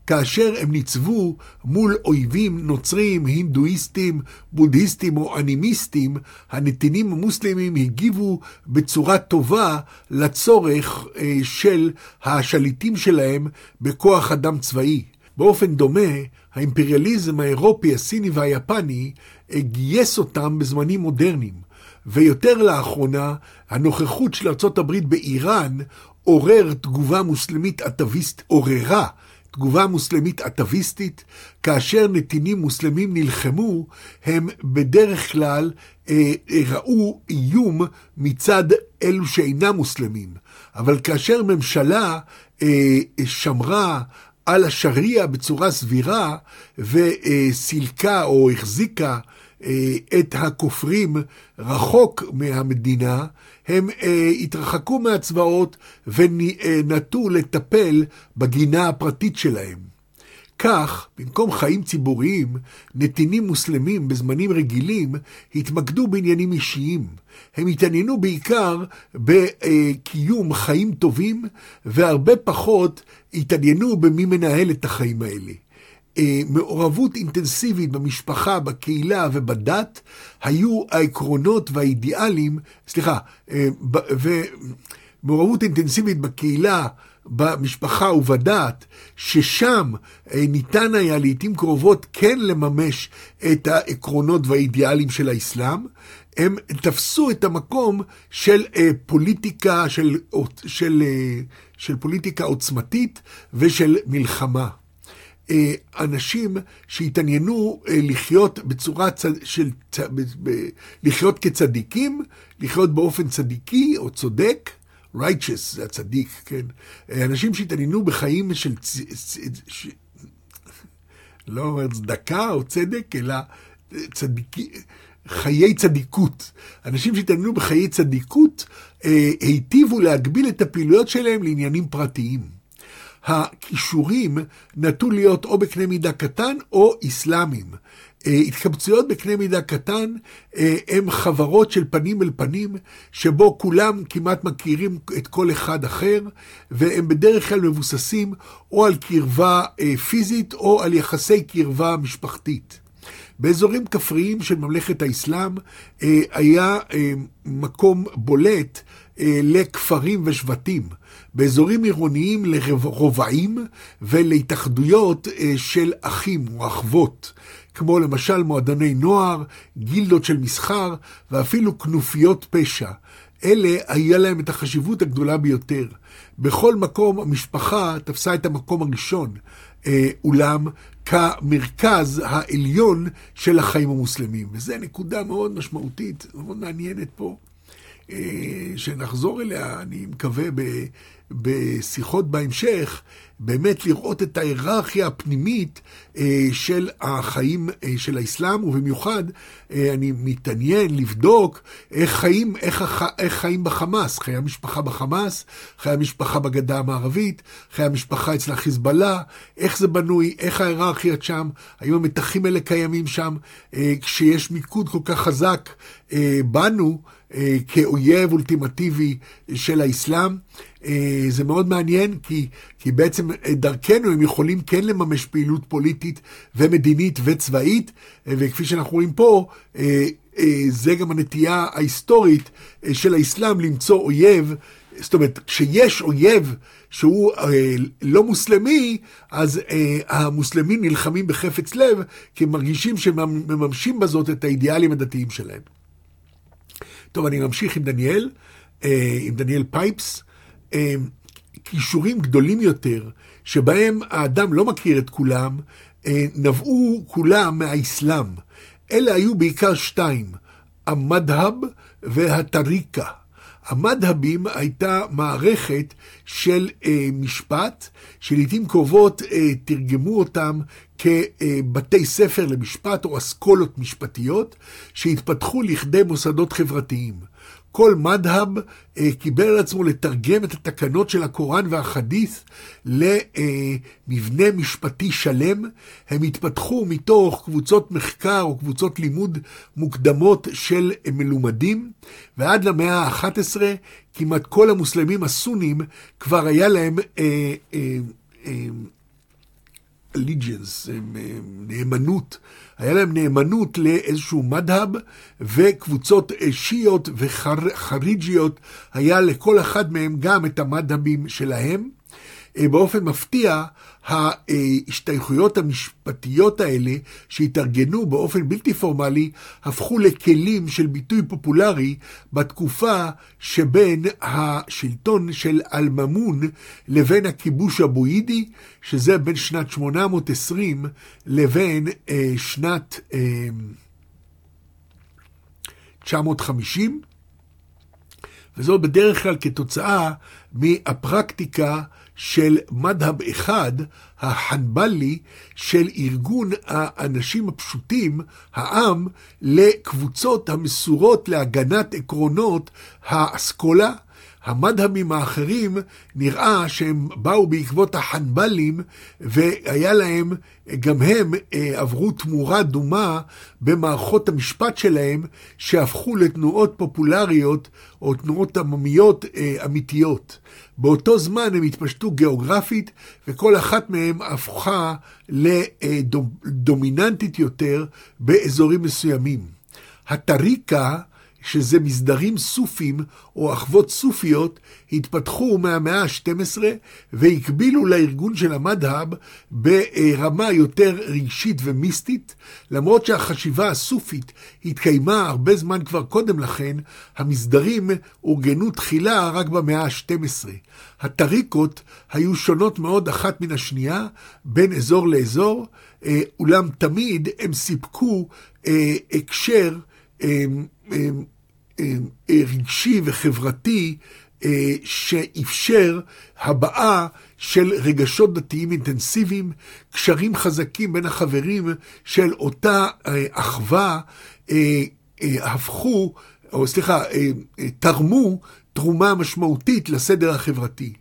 כאשר הם ניצבו מול אויבים נוצרים, הינדואיסטים, בודהיסטים או אנימיסטים, הנתינים המוסלמים הגיבו בצורה טובה לצורך אה, של השליטים שלהם בכוח אדם צבאי. באופן דומה, האימפריאליזם האירופי, הסיני והיפני גייס אותם בזמנים מודרניים. ויותר לאחרונה, הנוכחות של ארה"ב באיראן עורר תגובה מוסלמית אטביסט, עוררה תגובה מוסלמית אטביסטית, כאשר נתינים מוסלמים נלחמו, הם בדרך כלל אה, ראו איום מצד אלו שאינם מוסלמים. אבל כאשר ממשלה אה, שמרה על השריעה בצורה סבירה וסילקה או החזיקה אה, את הכופרים רחוק מהמדינה, הם אה, התרחקו מהצבאות ונטו לטפל בגינה הפרטית שלהם. כך, במקום חיים ציבוריים, נתינים מוסלמים בזמנים רגילים התמקדו בעניינים אישיים. הם התעניינו בעיקר בקיום חיים טובים, והרבה פחות התעניינו במי מנהל את החיים האלה. אה, מעורבות אינטנסיבית במשפחה, בקהילה ובדת היו העקרונות והאידיאלים, סליחה, אה, ומעורבות אינטנסיבית בקהילה, במשפחה ובדת, ששם אה, ניתן היה לעיתים קרובות כן לממש את העקרונות והאידיאלים של האסלאם, הם תפסו את המקום של פוליטיקה, של, של, של פוליטיקה עוצמתית ושל מלחמה. אה, אנשים שהתעניינו אה, לחיות בצורה צד... של... לחיות כצדיקים, לחיות באופן צדיקי או צודק, righteous זה הצדיק, כן? אה, אנשים שהתעניינו בחיים של צ... ש... לא אומר צדקה או צדק, אלא צדיקי... חיי צדיקות. אנשים שהתעניינו בחיי צדיקות היטיבו להגביל את הפעילויות שלהם לעניינים פרטיים. הכישורים נטו להיות או בקנה מידה קטן או אסלאמיים. אה, התקבצויות בקנה מידה קטן אה, הם חברות של פנים אל פנים, שבו כולם כמעט מכירים את כל אחד אחר, והם בדרך כלל מבוססים או על קרבה אה, פיזית או על יחסי קרבה משפחתית. באזורים כפריים של ממלכת האסלאם היה מקום בולט לכפרים ושבטים. באזורים עירוניים לרובעים ולהתאחדויות של אחים או אחוות, כמו למשל מועדוני נוער, גילדות של מסחר ואפילו כנופיות פשע. אלה היה להם את החשיבות הגדולה ביותר. בכל מקום המשפחה תפסה את המקום הראשון, אה, אולם כמרכז העליון של החיים המוסלמים. וזו נקודה מאוד משמעותית, מאוד מעניינת פה. אה, שנחזור אליה, אני מקווה, בשיחות בהמשך, באמת לראות את ההיררכיה הפנימית אה, של החיים אה, של האסלאם, ובמיוחד אה, אני מתעניין לבדוק איך חיים, איך, איך חיים בחמאס, חיי המשפחה בחמאס, חיי המשפחה בגדה המערבית, חיי המשפחה אצל החיזבאללה, איך זה בנוי, איך ההיררכיה שם, האם המתחים האלה קיימים שם, כשיש מיקוד כל כך חזק בנו, כאויב אולטימטיבי של האסלאם. אה, זה מאוד מעניין, כי, כי בעצם אה, דרכנו הם יכולים כן לממש פעילות פוליטית ומדינית וצבאית, אה, וכפי שאנחנו רואים פה, זה גם הנטייה ההיסטורית של האסלאם למצוא אויב. זאת אומרת, כשיש אויב שהוא אה, לא מוסלמי, אז אה, המוסלמים נלחמים בחפץ לב, כי הם מרגישים שהם מממשים בזאת את האידיאלים הדתיים שלהם. טוב, אני ממשיך עם דניאל, אה, עם דניאל פייפס. כישורים גדולים יותר, שבהם האדם לא מכיר את כולם, אה, נבעו כולם מהאסלאם. אלה היו בעיקר שתיים, המדהב והטריקה. המדהבים הייתה מערכת של אה, משפט, שלעיתים קרובות אה, תרגמו אותם כבתי ספר למשפט או אסכולות משפטיות, שהתפתחו לכדי מוסדות חברתיים. כל מדהב אה, קיבל על עצמו לתרגם את התקנות של הקוראן והחדית' למבנה משפטי שלם. הם התפתחו מתוך קבוצות מחקר או קבוצות לימוד מוקדמות של מלומדים, ועד למאה ה-11 כמעט כל המוסלמים הסונים כבר היה להם אה, אה, allegiance, נאמנות, היה להם נאמנות לאיזשהו מדהב, וקבוצות שיעיות וחריג'יות, היה לכל אחד מהם גם את המדהבים שלהם. אה, באופן מפתיע, ההשתייכויות המשפטיות האלה, שהתארגנו באופן בלתי פורמלי, הפכו לכלים של ביטוי פופולרי בתקופה שבין השלטון של אלממון לבין הכיבוש הבוידי, שזה בין שנת 820 לבין אה, שנת אה, 950. וזאת בדרך כלל כתוצאה מהפרקטיקה של מדהב אחד, החנבלי, של ארגון האנשים הפשוטים, העם, לקבוצות המסורות להגנת עקרונות האסכולה. המדהמים האחרים נראה שהם באו בעקבות החנבלים והיה להם, גם הם אה, עברו תמורה דומה במערכות המשפט שלהם שהפכו לתנועות פופולריות או תנועות עממיות אה, אמיתיות. באותו זמן הם התפשטו גיאוגרפית וכל אחת מהן הפכה לדומיננטית יותר באזורים מסוימים. הטריקה שזה מסדרים סופים או אחוות סופיות, התפתחו מהמאה ה-12 והקבילו לארגון של המדהב ברמה יותר רגשית ומיסטית, למרות שהחשיבה הסופית התקיימה הרבה זמן כבר קודם לכן, המסדרים אורגנו תחילה רק במאה ה-12. הטריקות היו שונות מאוד אחת מן השנייה, בין אזור לאזור, אה, אולם תמיד הם סיפקו אה, הקשר רגשי וחברתי שאפשר הבעה של רגשות דתיים אינטנסיביים, קשרים חזקים בין החברים של אותה אחווה הפכו, או סליחה, תרמו תרומה משמעותית לסדר החברתי.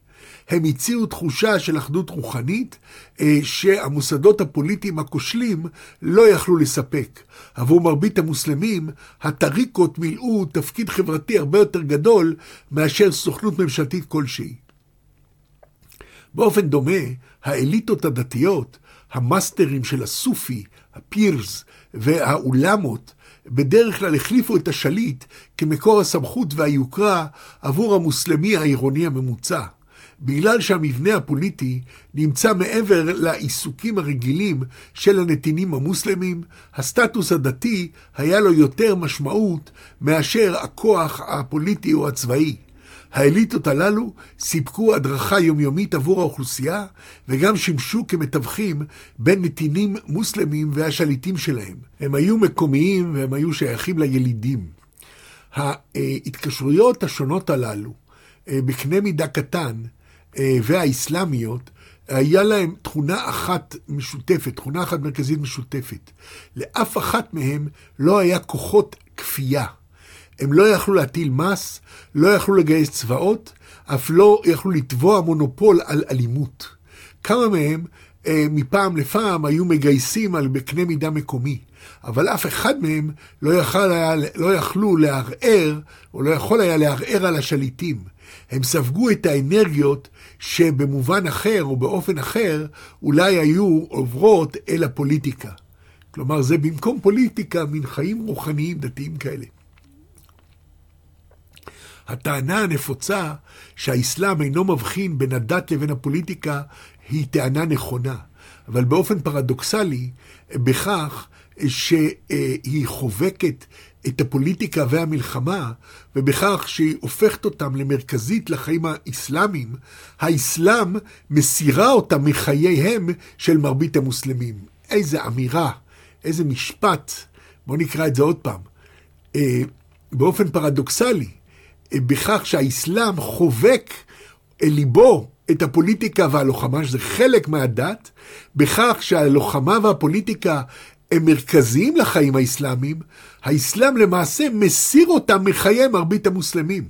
הם הציעו תחושה של אחדות רוחנית אה, שהמוסדות הפוליטיים הכושלים לא יכלו לספק. עבור מרבית המוסלמים, הטריקות מילאו תפקיד חברתי הרבה יותר גדול מאשר סוכנות ממשלתית כלשהי. באופן דומה, האליטות הדתיות, המאסטרים של הסופי, הפירס והאולמות, בדרך כלל החליפו את השליט כמקור הסמכות והיוקרה עבור המוסלמי העירוני הממוצע. בגלל שהמבנה הפוליטי נמצא מעבר לעיסוקים הרגילים של הנתינים המוסלמים, הסטטוס הדתי היה לו יותר משמעות מאשר הכוח הפוליטי או הצבאי. האליטות הללו סיפקו הדרכה יומיומית עבור האוכלוסייה וגם שימשו כמתווכים בין נתינים מוסלמים והשליטים שלהם. הם היו מקומיים והם היו שייכים לילידים. ההתקשרויות השונות הללו, אה, בקנה מידה קטן, אה, והאסלאמיות, היה להם תכונה אחת משותפת, תכונה אחת מרכזית משותפת. לאף אחת מהם לא היה כוחות כפייה. הם לא יכלו להטיל מס, לא יכלו לגייס צבאות, אף לא יכלו לתבוע מונופול על אלימות. כמה מהם אה, מפעם לפעם היו מגייסים על בקנה מידה מקומי, אבל אף אחד מהם לא, יכול היה, לא יכלו לערער, או לא יכול היה לערער על השליטים. הם ספגו את האנרגיות שבמובן אחר או באופן אחר אולי היו עוברות אל הפוליטיקה. כלומר, זה במקום פוליטיקה, מין חיים רוחניים דתיים כאלה. הטענה הנפוצה שהאסלאם אינו מבחין בין הדת לבין הפוליטיקה היא טענה נכונה, אבל באופן פרדוקסלי, בכך שהיא חובקת את הפוליטיקה והמלחמה, ובכך שהיא הופכת אותם למרכזית לחיים האסלאמיים, האסלאם מסירה אותם מחייהם של מרבית המוסלמים. איזה אמירה, איזה משפט. בואו נקרא את זה עוד פעם. אה, באופן פרדוקסלי, אה, בכך שהאסלאם חובק אל ליבו את הפוליטיקה והלוחמה, שזה חלק מהדת, בכך שהלוחמה והפוליטיקה הם מרכזיים לחיים האסלאמיים, האסלאם למעשה מסיר אותם מחיי מרבית המוסלמים.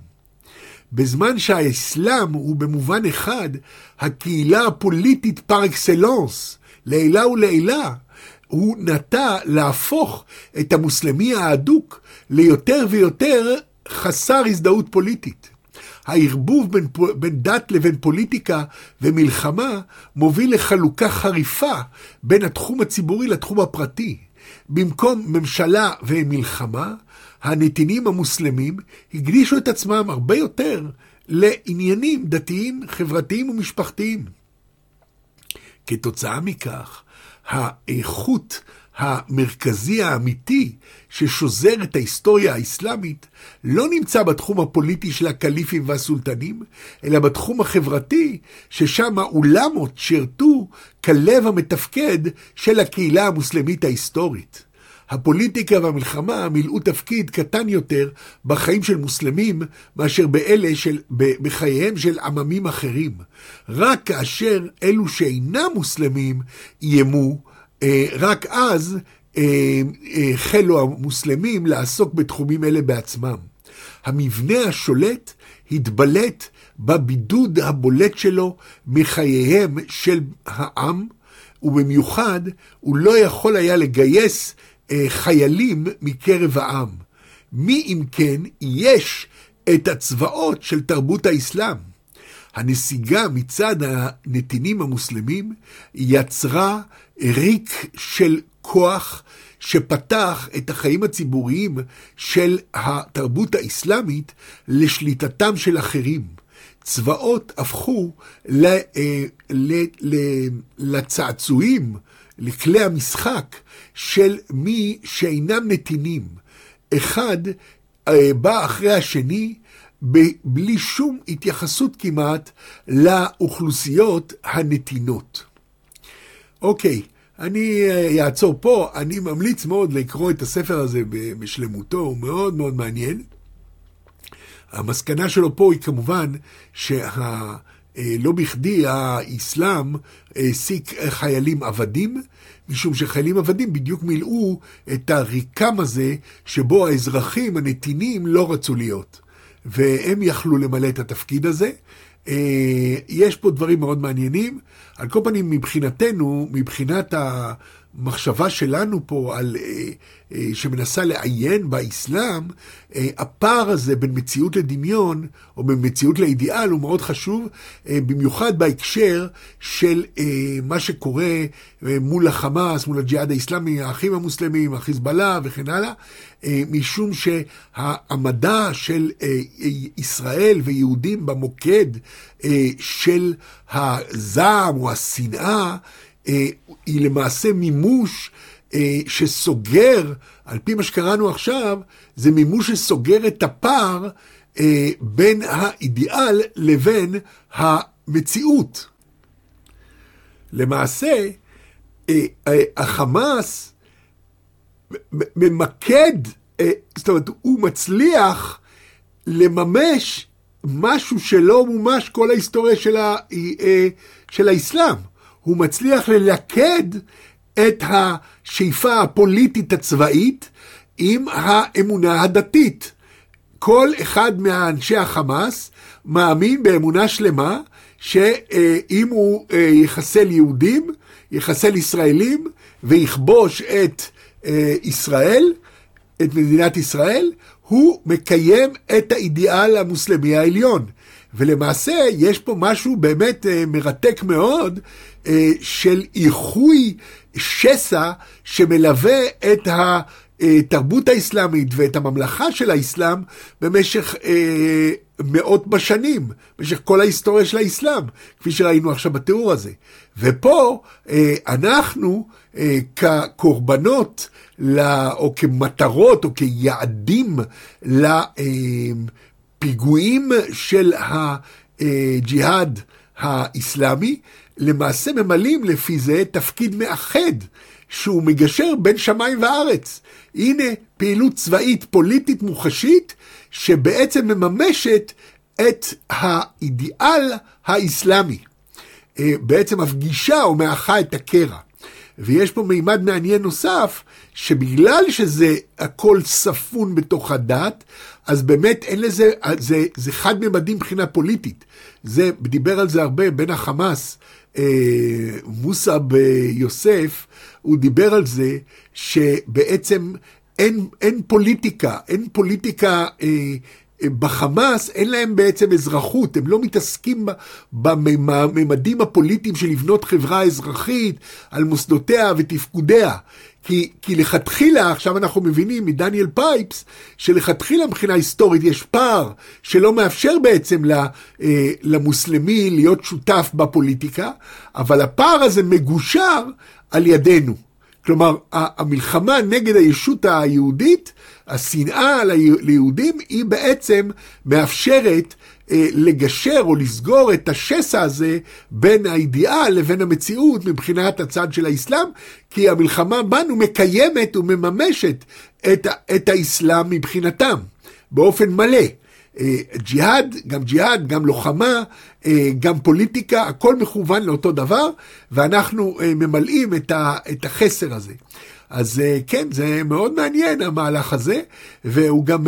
בזמן שהאסלאם הוא במובן אחד הקהילה הפוליטית פר אקסלנס, לעילה ולעילה, הוא נטה להפוך את המוסלמי האדוק ליותר ויותר חסר הזדהות פוליטית. הערבוב בין, בין דת לבין פוליטיקה ומלחמה מוביל לחלוקה חריפה בין התחום הציבורי לתחום הפרטי. במקום ממשלה ומלחמה, הנתינים המוסלמים הקדישו את עצמם הרבה יותר לעניינים דתיים, חברתיים ומשפחתיים. כתוצאה מכך, האיכות המרכזי האמיתי ששוזר את ההיסטוריה האסלאמית לא נמצא בתחום הפוליטי של הקליפים והסולטנים, אלא בתחום החברתי, ששם האולמות שירתו כלב המתפקד של הקהילה המוסלמית ההיסטורית. הפוליטיקה והמלחמה מילאו תפקיד קטן יותר בחיים של מוסלמים מאשר באלה של, בחייהם של עממים אחרים. רק כאשר אלו שאינם מוסלמים איימו, רק אז החלו המוסלמים לעסוק בתחומים אלה בעצמם. המבנה השולט התבלט בבידוד הבולט שלו מחייהם של העם, ובמיוחד הוא לא יכול היה לגייס אה, חיילים מקרב העם. מי אם כן יש את הצבאות של תרבות האסלאם? הנסיגה מצד הנתינים המוסלמים יצרה ריק של כוח שפתח את החיים הציבוריים של התרבות האסלאמית לשליטתם של אחרים. צבאות הפכו ל, אה, ל, ל, לצעצועים, לכלי המשחק של מי שאינם נתינים. אחד אה, בא אחרי השני, בלי שום התייחסות כמעט לאוכלוסיות הנתינות. אוקיי, אני אה, אעצור פה, אני ממליץ מאוד לקרוא את הספר הזה בשלמותו, הוא מאוד מאוד מעניין. המסקנה שלו פה היא כמובן שה... אה, לא בכדי האסלאם העסיק חיילים עבדים, משום שחיילים עבדים בדיוק מילאו את הריקם הזה שבו האזרחים הנתינים לא רצו להיות. והם יכלו למלא את התפקיד הזה. אה, יש פה דברים מאוד מעניינים. על כל פנים, מבחינתנו, מבחינת המחשבה שלנו פה על, אה, אה, שמנסה לעיין באסלאם, הפער הזה בין מציאות לדמיון, או בין מציאות לאידיאל, הוא מאוד חשוב, במיוחד בהקשר של מה שקורה מול החמאס, מול הג'יהאד האסלאמי, האחים המוסלמים, החיזבאללה וכן הלאה, משום שהמדע של ישראל ויהודים במוקד של הזעם או השנאה אה, היא למעשה מימוש אה, שסוגר, על פי מה שקראנו עכשיו, זה מימוש שסוגר את הפער אה, בין האידיאל לבין המציאות. למעשה, החמאס ממקד, זאת אומרת, הוא מצליח לממש משהו שלא מומש כל ההיסטוריה של, ה, אה, של האסלאם. הוא מצליח ללכד את השאיפה הפוליטית הצבאית עם האמונה הדתית. כל אחד מאנשי החמאס מאמין באמונה שלמה שאם הוא אה, יחסל יהודים, יחסל ישראלים ויכבוש את אה, ישראל, את מדינת ישראל, הוא מקיים את האידיאל המוסלמי העליון. ולמעשה יש פה משהו באמת אה, מרתק מאוד של איחוי שסע שמלווה את התרבות האסלאמית ואת הממלכה של האסלאם במשך אה, מאות בשנים, במשך כל ההיסטוריה של האסלאם, כפי שראינו עכשיו בתיאור הזה. ופה אה, אנחנו אה, כקורבנות לה, או כמטרות או כיעדים לפיגועים של הג'יהאד האיסלאמי, למעשה ממלאים לפי זה תפקיד מאחד, שהוא מגשר בין שמיים וארץ. הנה פעילות צבאית פוליטית מוחשית, שבעצם מממשת את האידיאל האיסלאמי. אה, בעצם מפגישה או מאחה את הקרע. ויש פה מימד מעניין נוסף, שבגלל שזה הכל ספון בתוך הדת, אז באמת אין לזה, זה, זה חד-ממדי מבחינה פוליטית. זה, דיבר על זה הרבה בין החמאס, מוסא ביוסף, הוא דיבר על זה שבעצם אין, אין פוליטיקה, אין פוליטיקה אה, בחמאס אין להם בעצם אזרחות, הם לא מתעסקים בממדים הפוליטיים של לבנות חברה אזרחית על מוסדותיה ותפקודיה. כי, כי לכתחילה, עכשיו אנחנו מבינים מדניאל פייפס, שלכתחילה מבחינה היסטורית יש פער שלא מאפשר בעצם אה, למוסלמי להיות שותף בפוליטיקה, אבל הפער הזה מגושר על ידינו. כלומר, המלחמה נגד הישות היהודית, השנאה ליהודים, היא בעצם מאפשרת לגשר או לסגור את השסע הזה בין האידיאל לבין המציאות מבחינת הצד של האסלאם, כי המלחמה בנו מקיימת ומממשת את, את האסלאם מבחינתם, באופן מלא. ג'יהאד, גם ג'יהאד, גם לוחמה, גם פוליטיקה, הכל מכוון לאותו דבר, ואנחנו ממלאים את החסר הזה. אז כן, זה מאוד מעניין המהלך הזה, והוא גם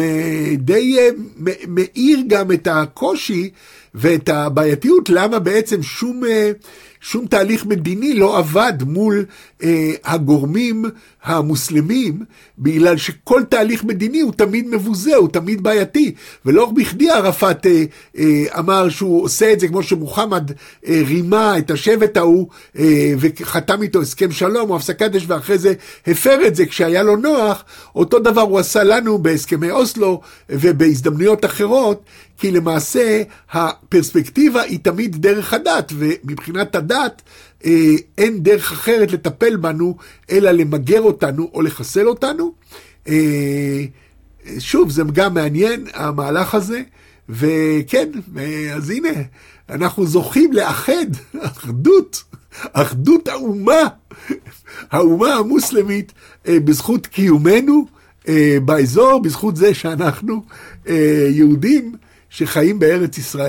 די מאיר גם את הקושי ואת הבעייתיות, למה בעצם שום, שום תהליך מדיני לא עבד מול אה, הגורמים המוסלמים, בגלל שכל תהליך מדיני הוא תמיד מבוזה, הוא תמיד בעייתי. ולא בכדי ערפאת אה, אה, אמר שהוא עושה את זה כמו שמוחמד אה, רימה את השבט ההוא אה, וחתם איתו הסכם שלום או הפסקת אש, ואחרי זה הפר את זה כשהיה לו נוח, אותו דבר הוא עשה לנו בהסכמי אוסלו ובהזדמנויות אחרות, כי למעשה הפרספקטיבה היא תמיד דרך הדת, ומבחינת הדת אה, אין דרך אחרת לטפל בנו, אלא למגר אותנו או לחסל אותנו. אה, שוב, זה גם מעניין, המהלך הזה, וכן, אה, אז הנה, אנחנו זוכים לאחד, אחדות, אחדות האומה, האומה המוסלמית, בזכות קיומנו באזור, בזכות זה שאנחנו יהודים שחיים בארץ ישראל.